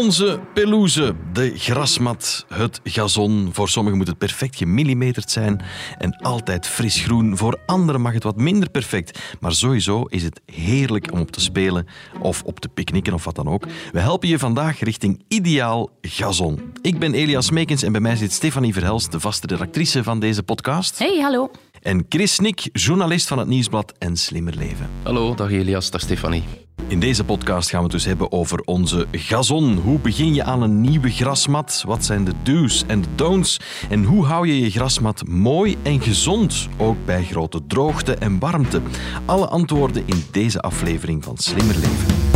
Onze pelouse, de grasmat, het gazon. Voor sommigen moet het perfect gemillimeterd zijn en altijd fris groen. Voor anderen mag het wat minder perfect. Maar sowieso is het heerlijk om op te spelen of op te picknicken of wat dan ook. We helpen je vandaag richting ideaal gazon. Ik ben Elias Meekens en bij mij zit Stefanie Verhelst, de vaste redactrice van deze podcast. Hey, hallo. En Chris Nick, journalist van het Nieuwsblad en Slimmer Leven. Hallo, dag Elias, dag Stefanie. In deze podcast gaan we het dus hebben over onze gazon. Hoe begin je aan een nieuwe grasmat? Wat zijn de do's en de don'ts? En hoe hou je je grasmat mooi en gezond, ook bij grote droogte en warmte? Alle antwoorden in deze aflevering van Slimmer Leven.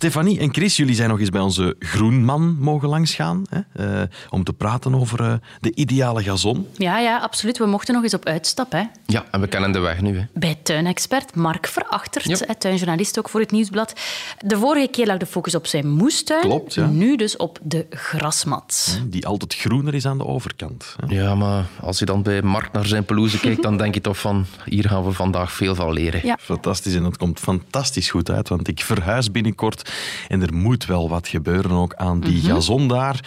Stefanie en Chris, jullie zijn nog eens bij onze groenman mogen langsgaan hè, eh, om te praten over eh, de ideale gazon. Ja, ja, absoluut. We mochten nog eens op uitstap. Hè. Ja, en we kennen de weg nu. Hè. Bij tuinexpert Mark Verachtert, Ja. tuinjournalist ook voor het Nieuwsblad. De vorige keer lag de focus op zijn moestuin. Klopt, ja. Nu dus op de grasmat. Die altijd groener is aan de overkant. hè. Ja, maar als je dan bij Mark naar zijn pelouse kijkt, dan denk je toch van, hier gaan we vandaag veel van leren. Ja. Fantastisch en dat komt fantastisch goed uit, want ik verhuis binnenkort en er moet wel wat gebeuren ook aan die Mhm. gazon daar.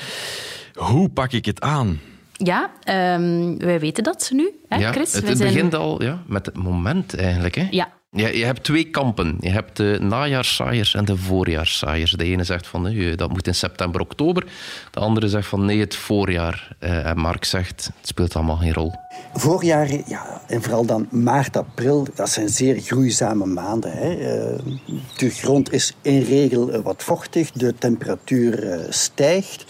Hoe pak ik het aan? Ja, ehm, wij weten dat nu, hè, Ja, Chris? het, We het zijn- begint al ja, met het moment eigenlijk. Hè. Ja, Ja, je hebt twee kampen. Je hebt de najaarssaaiers en de voorjaarssaaiers. De ene zegt van dat moet in september, oktober. De andere zegt van nee, het voorjaar. Eh, en Mark zegt, het speelt allemaal geen rol. Voorjaar, ja, en vooral dan maart, april, dat zijn zeer groeizame maanden. Hè. Eh, De grond is in regel eh, wat vochtig, de temperatuur stijgt.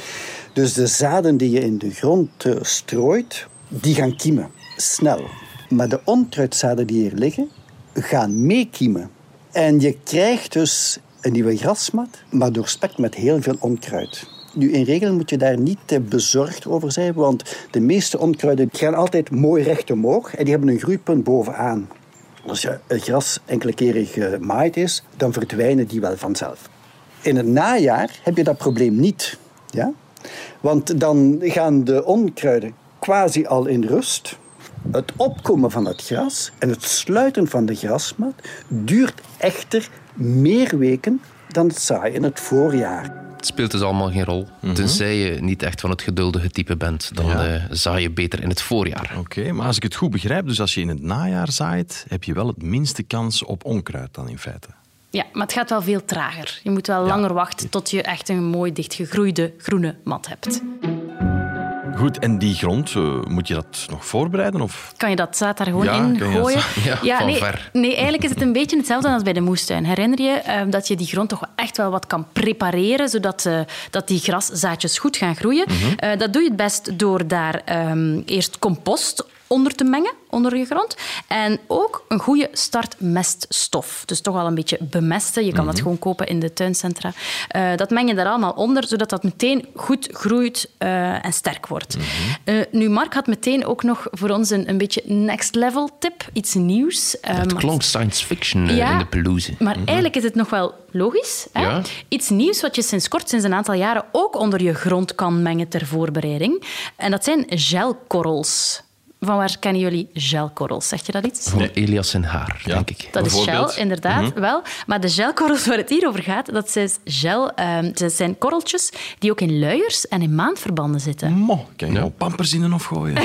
Dus de zaden die je in de grond strooit, die gaan kiemen, snel. Maar de onkruidzaden die hier liggen, gaan meekiemen. En je krijgt dus een nieuwe grasmat, maar doorspekt met heel veel onkruid. Nu, in regel moet je daar niet eh, bezorgd over zijn, want de meeste onkruiden gaan altijd mooi recht omhoog en die hebben een groeipunt bovenaan. Als je het gras enkele keren gemaaid is, dan verdwijnen die wel vanzelf. In het najaar heb je dat probleem niet. Ja? Want dan gaan de onkruiden quasi al in rust. Het opkomen van het gras en het sluiten van de grasmat duurt echter meer weken dan het zaaien in het voorjaar. Het speelt dus allemaal geen rol. Tenzij je niet echt van het geduldige type bent. Dan Ja. eh, zaai je beter in het voorjaar. Oké, maar als ik het goed begrijp, dus als je in het najaar zaait, heb je wel het minste kans op onkruid dan in feite. ja, maar het gaat wel veel trager. Je moet wel langer wachten tot je echt een mooi dichtgegroeide groene mat hebt. Goed, en die grond, eh, moet je dat nog voorbereiden? Of? Kan je dat zaad daar gewoon Ja, in gooien? ja, nee, ver. nee, eigenlijk is het een beetje hetzelfde als bij de moestuin. Herinner je eh, dat je die grond toch echt wel wat kan prepareren, zodat eh, dat die graszaadjes goed gaan groeien? Mhm. Eh, dat doe je het best door daar ehm, eerst compost onder te mengen, onder je grond. En ook een goede startmeststof. Dus toch al een beetje bemesten. Je kan Mhm. dat gewoon kopen in de tuincentra. Eh, dat meng je daar allemaal onder, zodat dat meteen goed groeit eh, en sterk wordt. Mhm. Eh, nu, Mark had meteen ook nog voor ons een, een beetje next level tip. Iets nieuws. Het maar- klonk science fiction Ja, in de pelouse. Maar eigenlijk is het nog wel logisch. Hè? Ja. Iets nieuws wat je sinds kort, sinds een aantal jaren, ook onder je grond kan mengen ter voorbereiding. En dat zijn gelkorrels. Van waar kennen jullie gelkorrels? Zeg je dat iets? Van Elias en haar, Ja. denk ik. Dat is gel, inderdaad, Mhm. wel. Maar de gelkorrels waar het hier over gaat, dat zijn, gel, ehm, dat zijn korreltjes die ook in luiers en in maandverbanden zitten. Mo, kan je al pampers in en of gooien? Wel,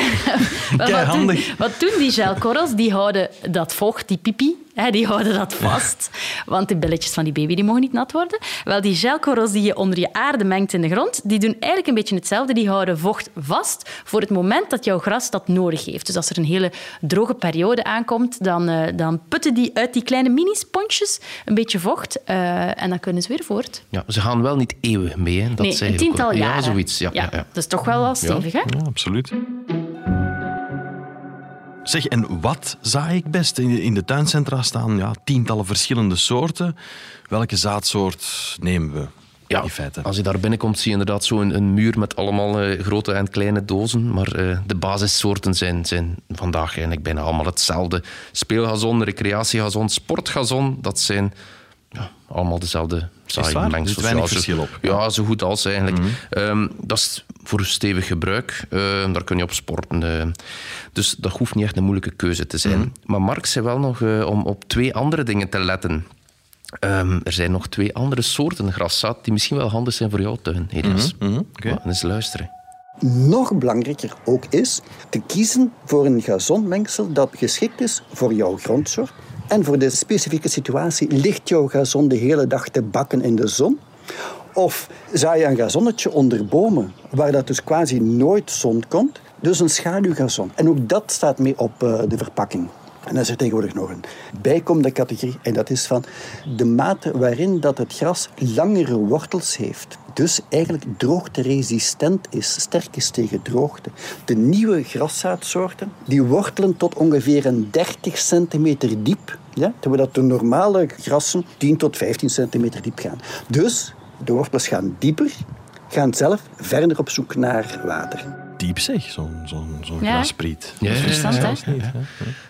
wat, doen, handig. wat doen die gelkorrels? Die houden dat vocht, die pipi, hè, die houden dat vast. Want de billetjes van die baby die mogen niet nat worden. Wel, die gelkorrels die je onder je aarde mengt in de grond, die doen eigenlijk een beetje hetzelfde. Die houden vocht vast voor het moment dat jouw gras dat nodig heeft. Dus als er een hele droge periode aankomt, dan, eh, dan putten die uit die kleine mini-sponsjes een beetje vocht. eh, en dan kunnen ze weer voort. Ja, ze gaan wel niet eeuwig mee. Hè. Dat nee, een tiental al. jaren. Ja, zoiets. Ja, ja. Ja, Dat is toch wel wel stevig, hè? Ja, absoluut. Zeg, en wat zaai ik best? In de, in de tuincentra staan ja, tientallen verschillende soorten. Welke zaadsoort nemen we? Ja, in feite. als je daar binnenkomt, zie je inderdaad zo'n een muur met allemaal eh, grote en kleine dozen. Maar eh, de basissoorten zijn, zijn vandaag eigenlijk bijna allemaal hetzelfde. Speelgazon, recreatiegazon, sportgazon, dat zijn ja, allemaal dezelfde saaie? Er mengsels. zit weinig Ja, zo- verschil op. Ja, zo goed als eigenlijk. Ehm, dat is voor stevig gebruik. Ehm, daar kun je op sporten. eh. dus dat hoeft niet echt een moeilijke keuze te zijn. Maar Mark zei wel nog eh, om op twee andere dingen te letten. Ehm, er zijn nog twee andere soorten graszaad die misschien wel handig zijn voor jouw tuin, Elias. Mhm, oké. Maar eens luisteren. Nog belangrijker ook is te kiezen voor een gazonmengsel dat geschikt is voor jouw grondsoort. En voor de specifieke situatie ligt jouw gazon de hele dag te bakken in de zon. Of zaai je een gazonnetje onder bomen, waar dat dus quasi nooit zon komt. Dus een schaduwgazon. En ook dat staat mee op eh, de verpakking. En dan is er tegenwoordig nog een bijkomende categorie. En dat is van de mate waarin dat het gras langere wortels heeft. Dus eigenlijk droogteresistent is, sterk is tegen droogte. De nieuwe graszaadsoorten die wortelen tot ongeveer een 30 centimeter diep. Ja? Terwijl dat de normale grassen 10 tot 15 centimeter diep gaan. Dus de wortels gaan dieper, gaan zelf verder op zoek naar water. Diep zeg, zo'n zo'n zo'n Ja. graspriet. Ja, Dat is ja?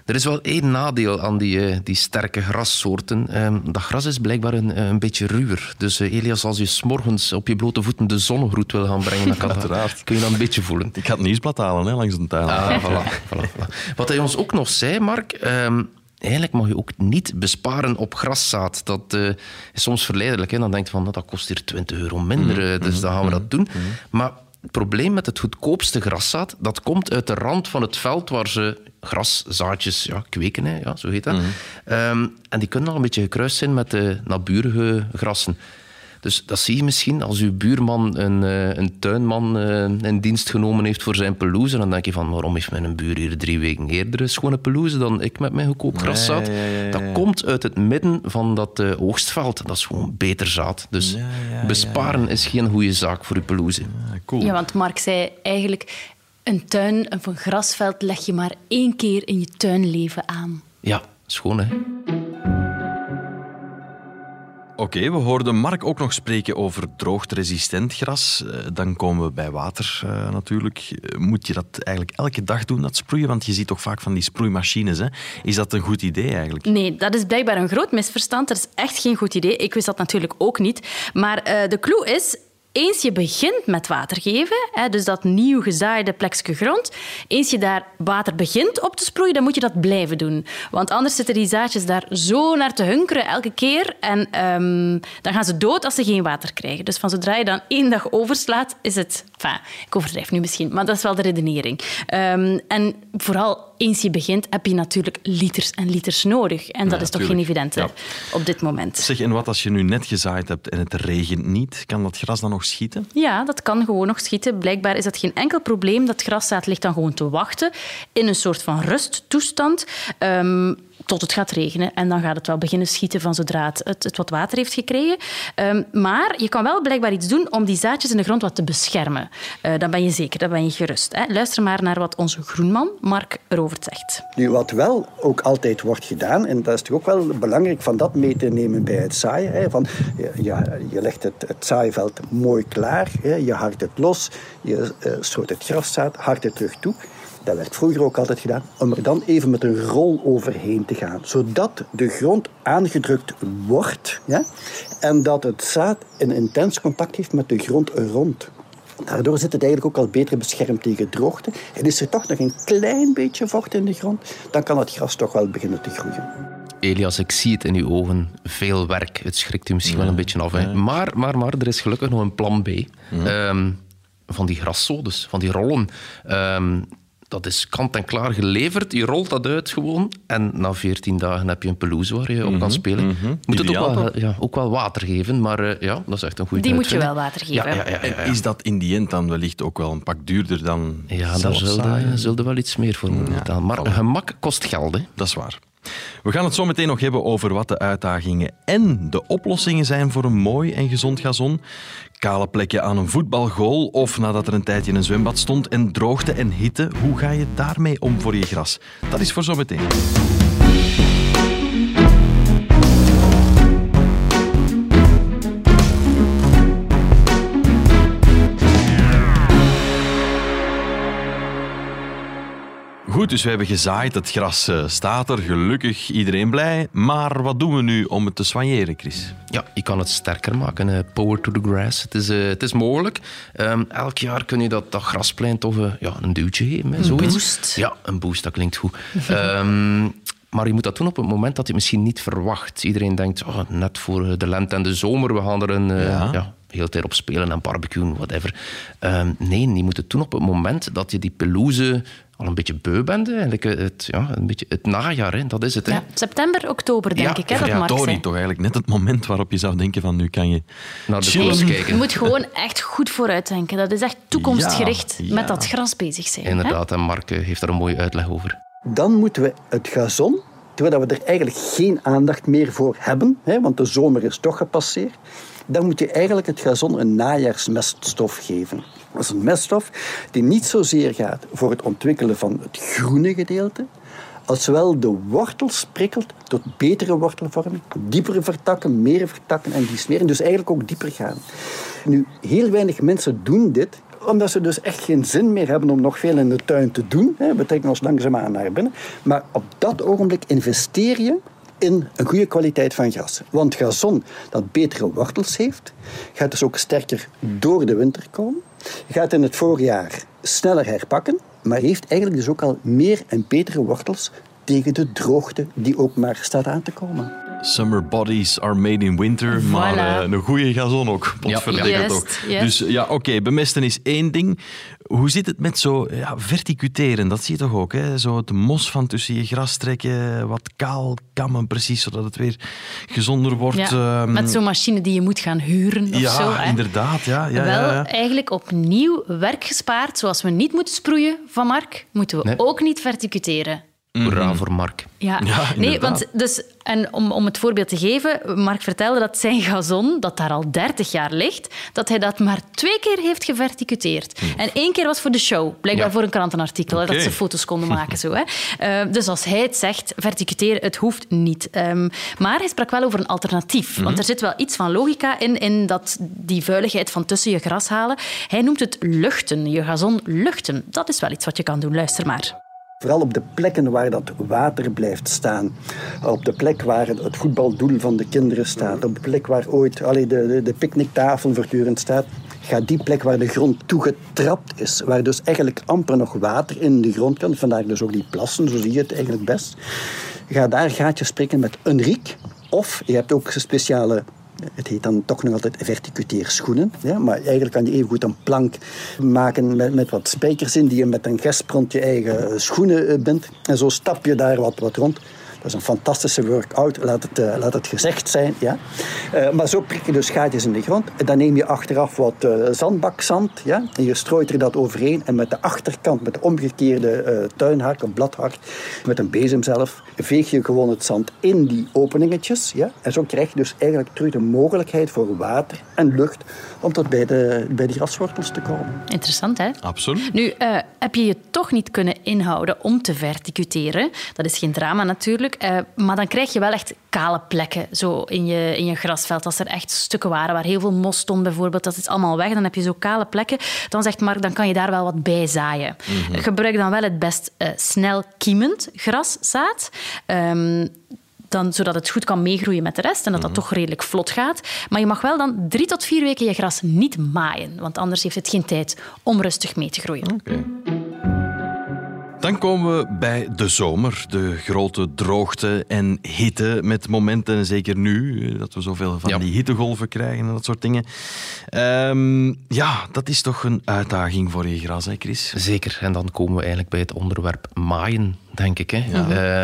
Er is wel één nadeel aan die, eh, die sterke grassoorten. Ehm, dat gras is blijkbaar een, eh, een beetje ruwer. Dus eh, Elias, als je s'morgens op je blote voeten de zonnegroet wil gaan brengen, dan kan dat, kun je dat een beetje voelen. Ik ga het nieuwsblad halen hè, langs de tuin. Ah, voilà, voilà, voilà. Wat hij ons ook nog zei, Mark. ehm, eigenlijk mag je ook niet besparen op graszaad. Dat eh, is soms verleidelijk. Hè? Dan denkt je van, nou, dat kost hier 20 euro minder, eh, dus dan gaan we dat doen. Maar het probleem met het goedkoopste graszaad, dat komt uit de rand van het veld waar ze graszaadjes ja, kweken. Hè? Ja, zo heet dat. Ehm, en die kunnen al een beetje gekruist zijn met de naburige grassen. Dus dat zie je misschien als uw buurman een, eh, een tuinman eh, in dienst genomen heeft voor zijn pelouse. Dan denk je van, waarom heeft mijn buur hier drie weken eerder een schone pelouse dan ik met mijn goedkoop graszaad? Ja, ja, ja, ja, Dat komt uit het midden van dat eh, oogstveld. Dat is gewoon beter zaad. Dus Ja, ja, besparen is geen goede zaak voor uw pelouse. Cool. Ja, want Mark zei eigenlijk... Een tuin of een grasveld leg je maar één keer in je tuinleven aan. Ja, schoon hè? Oké, we hoorden Mark ook nog spreken over droogteresistent gras. Eh, Dan komen we bij water eh, natuurlijk. Eh, Moet je dat eigenlijk elke dag doen, dat sproeien? Want je ziet toch vaak van die sproeimachines. Hè? Is dat een goed idee eigenlijk? Nee, dat is blijkbaar een groot misverstand. Dat is echt geen goed idee. Ik wist dat natuurlijk ook niet. Maar de clue is... Eens je begint met water geven, hè, dus dat nieuw gezaaide plekje grond, eens je daar water begint op te sproeien, dan moet je dat blijven doen. Want anders zitten die zaadjes daar zo naar te hunkeren elke keer en ehm, dan gaan ze dood als ze geen water krijgen. Dus van zodra je dan één dag overslaat, is het... Ik overdrijf nu misschien, maar dat is wel de redenering. Ehm, en vooral eens je begint, heb je natuurlijk liters en liters nodig. En dat Ja, is toch tuurlijk. geen evidente Ja. op dit moment. Zeg, en wat als je nu net gezaaid hebt en het regent niet? Kan dat gras dan nog schieten? Ja, dat kan gewoon nog schieten. Blijkbaar is dat geen enkel probleem. Dat graszaad ligt dan gewoon te wachten in een soort van rusttoestand. ehm, tot het gaat regenen. En dan gaat het wel beginnen schieten van zodra het, het, wat water heeft gekregen. Ehm, maar je kan wel blijkbaar iets doen om die zaadjes in de grond wat te beschermen. Eh, dan ben je zeker, dan ben je gerust. Hè. Luister maar naar wat onze groenman Mark erover zegt. Nu, wat wel ook altijd wordt gedaan, en dat is toch ook wel belangrijk van dat mee te nemen bij het zaaien. Hè, van, ja, je legt het, het zaaiveld mooi klaar, hè, je hardt het los, je uh, stoot het graszaad, hardt het terug toe. Dat werd vroeger ook altijd gedaan, om er dan even met een rol overheen te gaan, zodat de grond aangedrukt wordt ja, en dat het zaad een intens contact heeft met de grond er rond. Daardoor zit het eigenlijk ook al beter beschermd tegen droogte. En is er toch nog een klein beetje vocht in de grond, dan kan het gras toch wel beginnen te groeien. Elias, ik zie het in uw ogen. Veel werk. Het schrikt u misschien wel een beetje af. Hè? Maar, maar, maar, er is gelukkig nog een plan B. Ehm, van die grassodes, van die rollen. Ehm, dat is kant en klaar geleverd. Je rolt dat uit gewoon. En na 14 dagen heb je een pelouse waar je op kan spelen. Moet het ook wel, ja, ook wel water geven. Maar eh, ja, dat is echt een goede Die moet je wel water geven. Ja, ja, ja, ja, ja. En is dat in die end dan wellicht ook wel een pak duurder dan Ja, daar zullen zullen wel iets meer voor moeten betalen. Maar gemak kost geld. Hè. Dat is waar. We gaan het zo meteen nog hebben over wat de uitdagingen en de oplossingen zijn voor een mooi en gezond gazon. Kale plekken aan een voetbalgoal of nadat er een tijdje in een zwembad stond en droogte en hitte. Hoe ga je daarmee om voor je gras? Dat is voor zo Goed, dus we hebben gezaaid. Het gras eh, staat er. Gelukkig, iedereen blij. Maar wat doen we nu om het te soigneren, Chris? Ja, je kan het sterker maken. eh, power to the grass. Het is, eh, het is mogelijk. Ehm, elk jaar kun je dat, dat grasplein toch ja, een duwtje geven. Een zoiets. boost. Ja, een boost, dat klinkt goed. Ehm, maar je moet dat doen op het moment dat je het misschien niet verwacht. Iedereen denkt, oh, net voor de lente en de zomer, we gaan er een... eh, Ja. ja. Heel tijd op spelen en barbecuen, whatever. Ehm, nee, je moet het doen op het moment dat je die pelouse al een beetje beu bent. Eigenlijk het, ja, een beetje het najaar, hè. dat is het. Hè. Ja, september, oktober, denk Ja, ik, hè, dat ja, zei. toch eigenlijk net het moment waarop je zou denken van nu kan je Naar de koers Je kijken. moet gewoon echt goed vooruitdenken. Dat is echt toekomstgericht Ja, ja. met dat gras bezig zijn. hè? Inderdaad, en Mark eh, heeft daar een mooie uitleg over. Dan moeten we het gazon, terwijl we er eigenlijk geen aandacht meer voor hebben, hè, want de zomer is toch gepasseerd, dan moet je eigenlijk het gazon een najaarsmeststof geven. Dat is een meststof die niet zozeer gaat voor het ontwikkelen van het groene gedeelte, als wel de wortels prikkelt tot betere wortelvorming, diepere vertakken, meer vertakken en die smeren. Dus eigenlijk ook dieper gaan. Nu, heel weinig mensen doen dit, omdat ze dus echt geen zin meer hebben om nog veel in de tuin te doen. We trekken ons langzaamaan naar binnen. Maar op dat ogenblik investeer je in een goede kwaliteit van gras. Want gazon dat betere wortels heeft, gaat dus ook sterker door de winter komen. Gaat in het voorjaar sneller herpakken, maar heeft eigenlijk dus ook al meer en betere wortels tegen de droogte die ook maar staat aan te komen. Summer bodies are made in winter, maar Voilà. eh, een goede gazon ook. Potverdikke Ja. toch. Dus ja, oké, bemesten is één ding. Hoe zit het met zo ja, verticuteren? Dat zie je toch ook, hè? Zo het mos van tussen je gras trekken, wat kaal kammen precies, zodat het weer gezonder wordt. Ja, Ehm, met zo'n machine die je moet gaan huren of ja, zo. Hè? inderdaad. Ja, ja, Wel ja. eigenlijk opnieuw werk gespaard. Zoals we niet moeten sproeien van Mark, moeten we Nee. ook niet verticuteren. Hoera voor Mark. Ja, Ja, nee, want dus, en om, om het voorbeeld te geven, Mark vertelde dat zijn gazon, dat daar al 30 jaar ligt, dat hij dat maar twee keer heeft geverticuteerd. En één keer was voor de show, blijkbaar Ja. voor een krantenartikel, dat ze foto's konden maken. Zo, hè. Eh, dus als hij het zegt, verticuteren, het hoeft niet. Ehm, maar hij sprak wel over een alternatief, want er zit wel iets van logica in, in dat, die vuiligheid van tussen je gras halen. Hij noemt het luchten, je gazon luchten. Dat is wel iets wat je kan doen, luister maar. Vooral op de plekken waar dat water blijft staan. Op de plek waar het voetbaldoel van de kinderen staat. Op de plek waar ooit allee, de, de, picknicktafel voortdurend staat. Ga die plek waar de grond toegetrapt is. Waar dus eigenlijk amper nog water in de grond kan. Vandaar dus ook die plassen, zo zie je het eigenlijk best. Ga daar gaatjes prikken met een riek. Of je hebt ook speciale het heet dan toch nog altijd verticuteerschoenen. Ja, maar eigenlijk kan je even goed een plank maken met, met wat spijkers in die je met een gesp rond je eigen schoenen eh, bindt. En zo stap je daar wat, wat rond. Dat is een fantastische workout, laat het, eh, laat het gezegd zijn. Ja. Eh, maar zo prik je dus gaatjes in de grond. En dan neem je achteraf wat eh, zandbakzand. Ja, en je strooit er dat overheen. En met de achterkant, met de omgekeerde eh tuinhak, een bladhak, met een bezem zelf, veeg je gewoon het zand in die openingetjes. Ja. En zo krijg je dus eigenlijk terug de mogelijkheid voor water en lucht om tot bij de, bij de graswortels te komen. Interessant, hè? Absoluut. Nu, eh, heb je je toch niet kunnen inhouden om te verticuteren. Dat is geen drama natuurlijk. Eh, maar dan krijg je wel echt kale plekken zo in je, in je grasveld. Als er echt stukken waren waar heel veel mos stond bijvoorbeeld, dat is allemaal weg. Dan heb je zo kale plekken. Dan zegt Mark, dan kan je daar wel wat bij zaaien. Gebruik dan wel het best eh, snel kiemend graszaad. Ehm, dan, zodat het goed kan meegroeien met de rest en dat dat toch redelijk vlot gaat. Maar je mag wel dan drie tot vier weken je gras niet maaien, want anders heeft het geen tijd om rustig mee te groeien. Dan komen we bij de zomer, de grote droogte en hitte met momenten, en zeker nu, eh, dat we zoveel van Ja. die hittegolven krijgen en dat soort dingen. Ehm, ja, dat is toch een uitdaging voor je gras, hè Chris? Zeker. En dan komen we eigenlijk bij het onderwerp maaien, denk ik. Hè.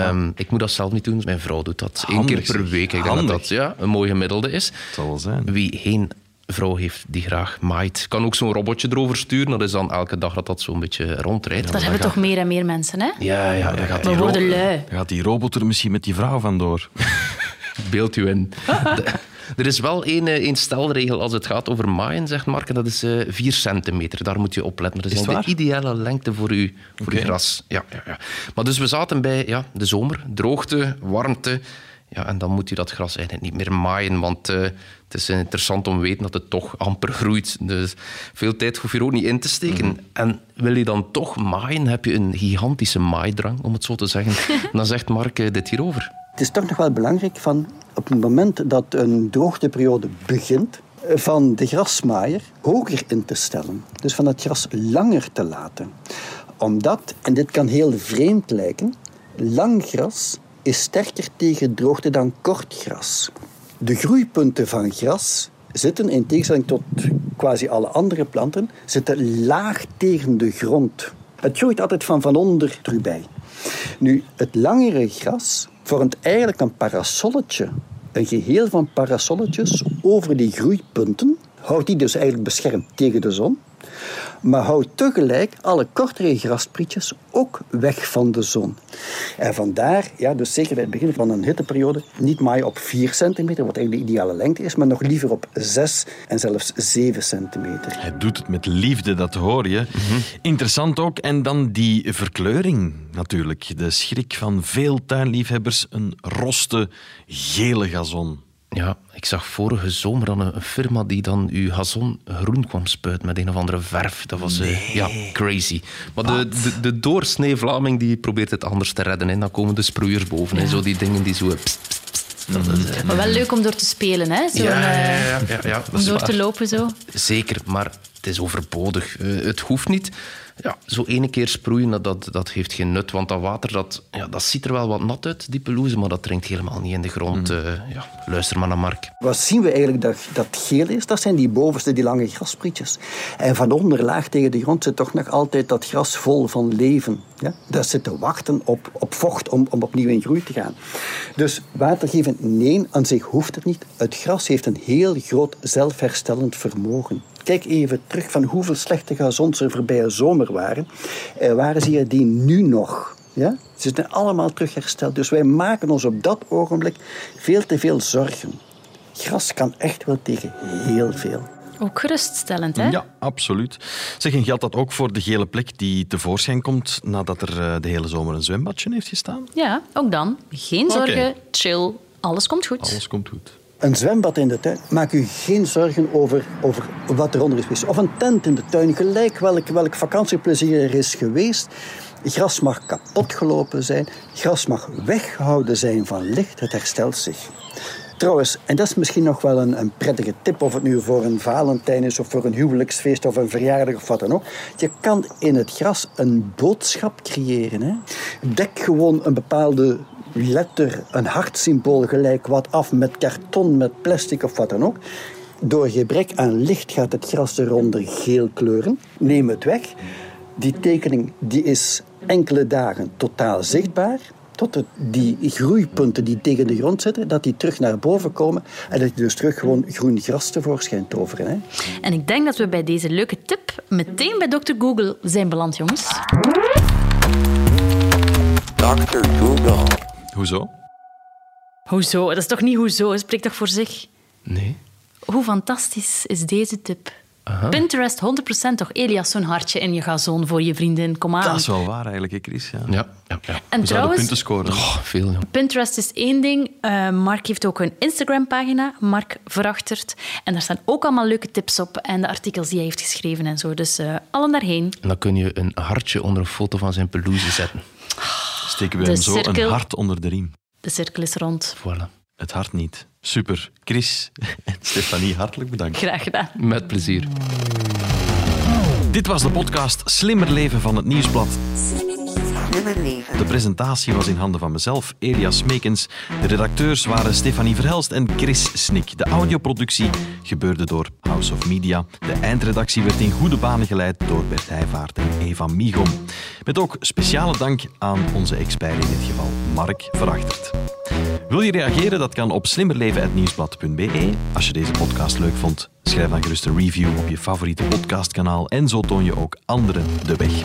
Ehm, Ik moet dat zelf niet doen, mijn vrouw doet dat. Eén Handig, keer per week. Ik denk dat dat ja, een mooi gemiddelde is. Het zal wel zijn. Wie geen vrouw heeft die graag maait, kan ook zo'n robotje erover sturen. Dat is dan elke dag dat dat zo'n beetje rondrijdt. Dat hebben toch meer en meer mensen, hè? Ja, ja, dat gaat We worden lui. Dan gaat die robot er misschien met die vrouw vandoor. beeld u in. Er is wel één, eh, één stelregel als het gaat over maaien, zegt Mark. en Dat is eh 4 centimeter. Daar moet je op letten. Dat is, de ideale lengte voor, u, voor uw Oké. gras. Ja, ja, ja. Maar dus we zaten bij ja, de zomer. Droogte, warmte. Ja, en dan moet u dat gras eigenlijk niet meer maaien, want uh, het is interessant om te weten dat het toch amper groeit. Dus veel tijd hoef je er ook niet in te steken. Mm. En wil je dan toch maaien, heb je een gigantische maaidrang, om het zo te zeggen. dan zegt Mark uh, dit hierover. Het is toch nog wel belangrijk van op het moment dat een droogteperiode begint, van de grasmaaier hoger in te stellen. Dus van het gras langer te laten. Omdat, en dit kan heel vreemd lijken, lang gras is sterker tegen droogte dan kort gras. De groeipunten van gras zitten, in tegenstelling tot quasi alle andere planten, zitten laag tegen de grond. Het groeit altijd van van onder terug bij. Nu, het langere gras vormt eigenlijk een parasolletje een geheel van parasolletjes over die groeipunten. Houdt die dus eigenlijk beschermd tegen de zon. Maar houdt tegelijk alle kortere grasprietjes ook weg van de zon. En vandaar, ja, dus zeker bij het begin van een hitteperiode, niet maaien op 4 centimeter, wat eigenlijk de ideale lengte is, maar nog liever op 6 en zelfs 7 centimeter. Hij doet het met liefde, dat hoor je. Interessant ook. En dan die verkleuring natuurlijk. De schrik van veel tuinliefhebbers, een roste gele gazon. Ja, ik zag vorige zomer dan een firma die dan uw gazon groen kwam spuiten met een of andere verf. Dat was uh, ja, crazy. Maar de, de, de, doorsnee Vlaming die probeert het anders te redden. En dan komen de sproeiers boven. en Zo die dingen die zo... Pst, pst, dat is, uh, maar wel leuk om door te spelen, hè? Zo ja, ja, ja, ja, ja, om door te lopen zo. Zeker, maar het is overbodig. Uh, het hoeft niet. Ja, zo ene keer sproeien, dat, dat heeft geen nut. Want dat water, dat, ja, dat ziet er wel wat nat uit, die pelouse, maar dat dringt helemaal niet in de grond. Mm. Uh, ja, luister maar naar Mark. Wat zien we eigenlijk dat, dat geel is? Dat zijn die bovenste, die lange grasprietjes. En van onder, laag tegen de grond, zit toch nog altijd dat gras vol van leven. Ja? Dat zit te wachten op, op vocht om, om opnieuw in groei te gaan. Dus water geven, nee, aan zich hoeft het niet. Het gras heeft een heel groot zelfherstellend vermogen. Kijk even terug van hoeveel slechte gazons er voorbije zomer waren. Er waren ze die nu nog. Ja? Ze zijn allemaal terug hersteld. Dus wij maken ons op dat ogenblik veel te veel zorgen. Gras kan echt wel tegen heel veel. Ook geruststellend, hè? Ja, absoluut. Zeg, en geldt dat ook voor de gele plek die tevoorschijn komt nadat er eh, de hele zomer een zwembadje heeft gestaan? Ja, ook dan. Geen zorgen, chill, alles komt goed. Alles komt goed. Een zwembad in de tuin, maak u geen zorgen over, over wat eronder is geweest. Of een tent in de tuin, gelijk welk, welk vakantieplezier er is geweest. Gras mag kapot gelopen zijn, gras mag weggehouden zijn van licht, het herstelt zich. Trouwens, en dat is misschien nog wel een, een, prettige tip, of het nu voor een Valentijn is, of voor een huwelijksfeest, of een verjaardag, of wat dan ook. Je kan in het gras een boodschap creëren. Hè? Dek gewoon een bepaalde letter, een hartsymbool gelijk wat af met karton, met plastic of wat dan ook. Door gebrek aan licht gaat het gras eronder geel kleuren. Neem het weg. Die tekening die is enkele dagen totaal zichtbaar. Tot het, die groeipunten die tegen de grond zitten, dat die terug naar boven komen. En dat je dus terug gewoon groen gras tevoorschijn toveren. Hè. En ik denk dat we bij deze leuke tip meteen bij Dr. Google zijn beland, jongens. Dr. Google. Hoezo? Hoezo? Dat is toch niet hoezo? Het spreekt toch voor zich? Nee. Hoe fantastisch is deze tip? Aha. Pinterest 100% toch? Elias, zo'n hartje in je gazon voor je vriendin. Kom aan. Dat is wel waar eigenlijk, Chris. Ja. Ja, ja, ja. En We trouwens, punten scoren. Oh, veel, ja. Pinterest is één ding. Uh, Mark heeft ook een Instagram-pagina, Mark Verachtert. En daar staan ook allemaal leuke tips op en de artikels die hij heeft geschreven en zo. Dus uh, allen daarheen. En dan kun je een hartje onder een foto van zijn pelouse zetten. Steken we hem zo een hart onder de riem. De cirkel is rond. Voilà. Het hart niet. Super. Chris en Stefanie, hartelijk bedankt. Graag gedaan. Met plezier. Dit was de podcast Slimmer Leven van het Nieuwsblad. De presentatie was in handen van mezelf, Elias Meekens. De redacteurs waren Stefanie Verhelst en Chris Snik. De audioproductie gebeurde door House of Media. De eindredactie werd in goede banen geleid door Bert Heijvaart en Eva Migom. Met ook speciale dank aan onze expert in dit geval, Mark Verachtert. Wil je reageren? Dat kan op slimmerleven.nieuwsblad.be. Als je deze podcast leuk vond, schrijf dan gerust een review op je favoriete podcastkanaal en zo toon je ook anderen de weg.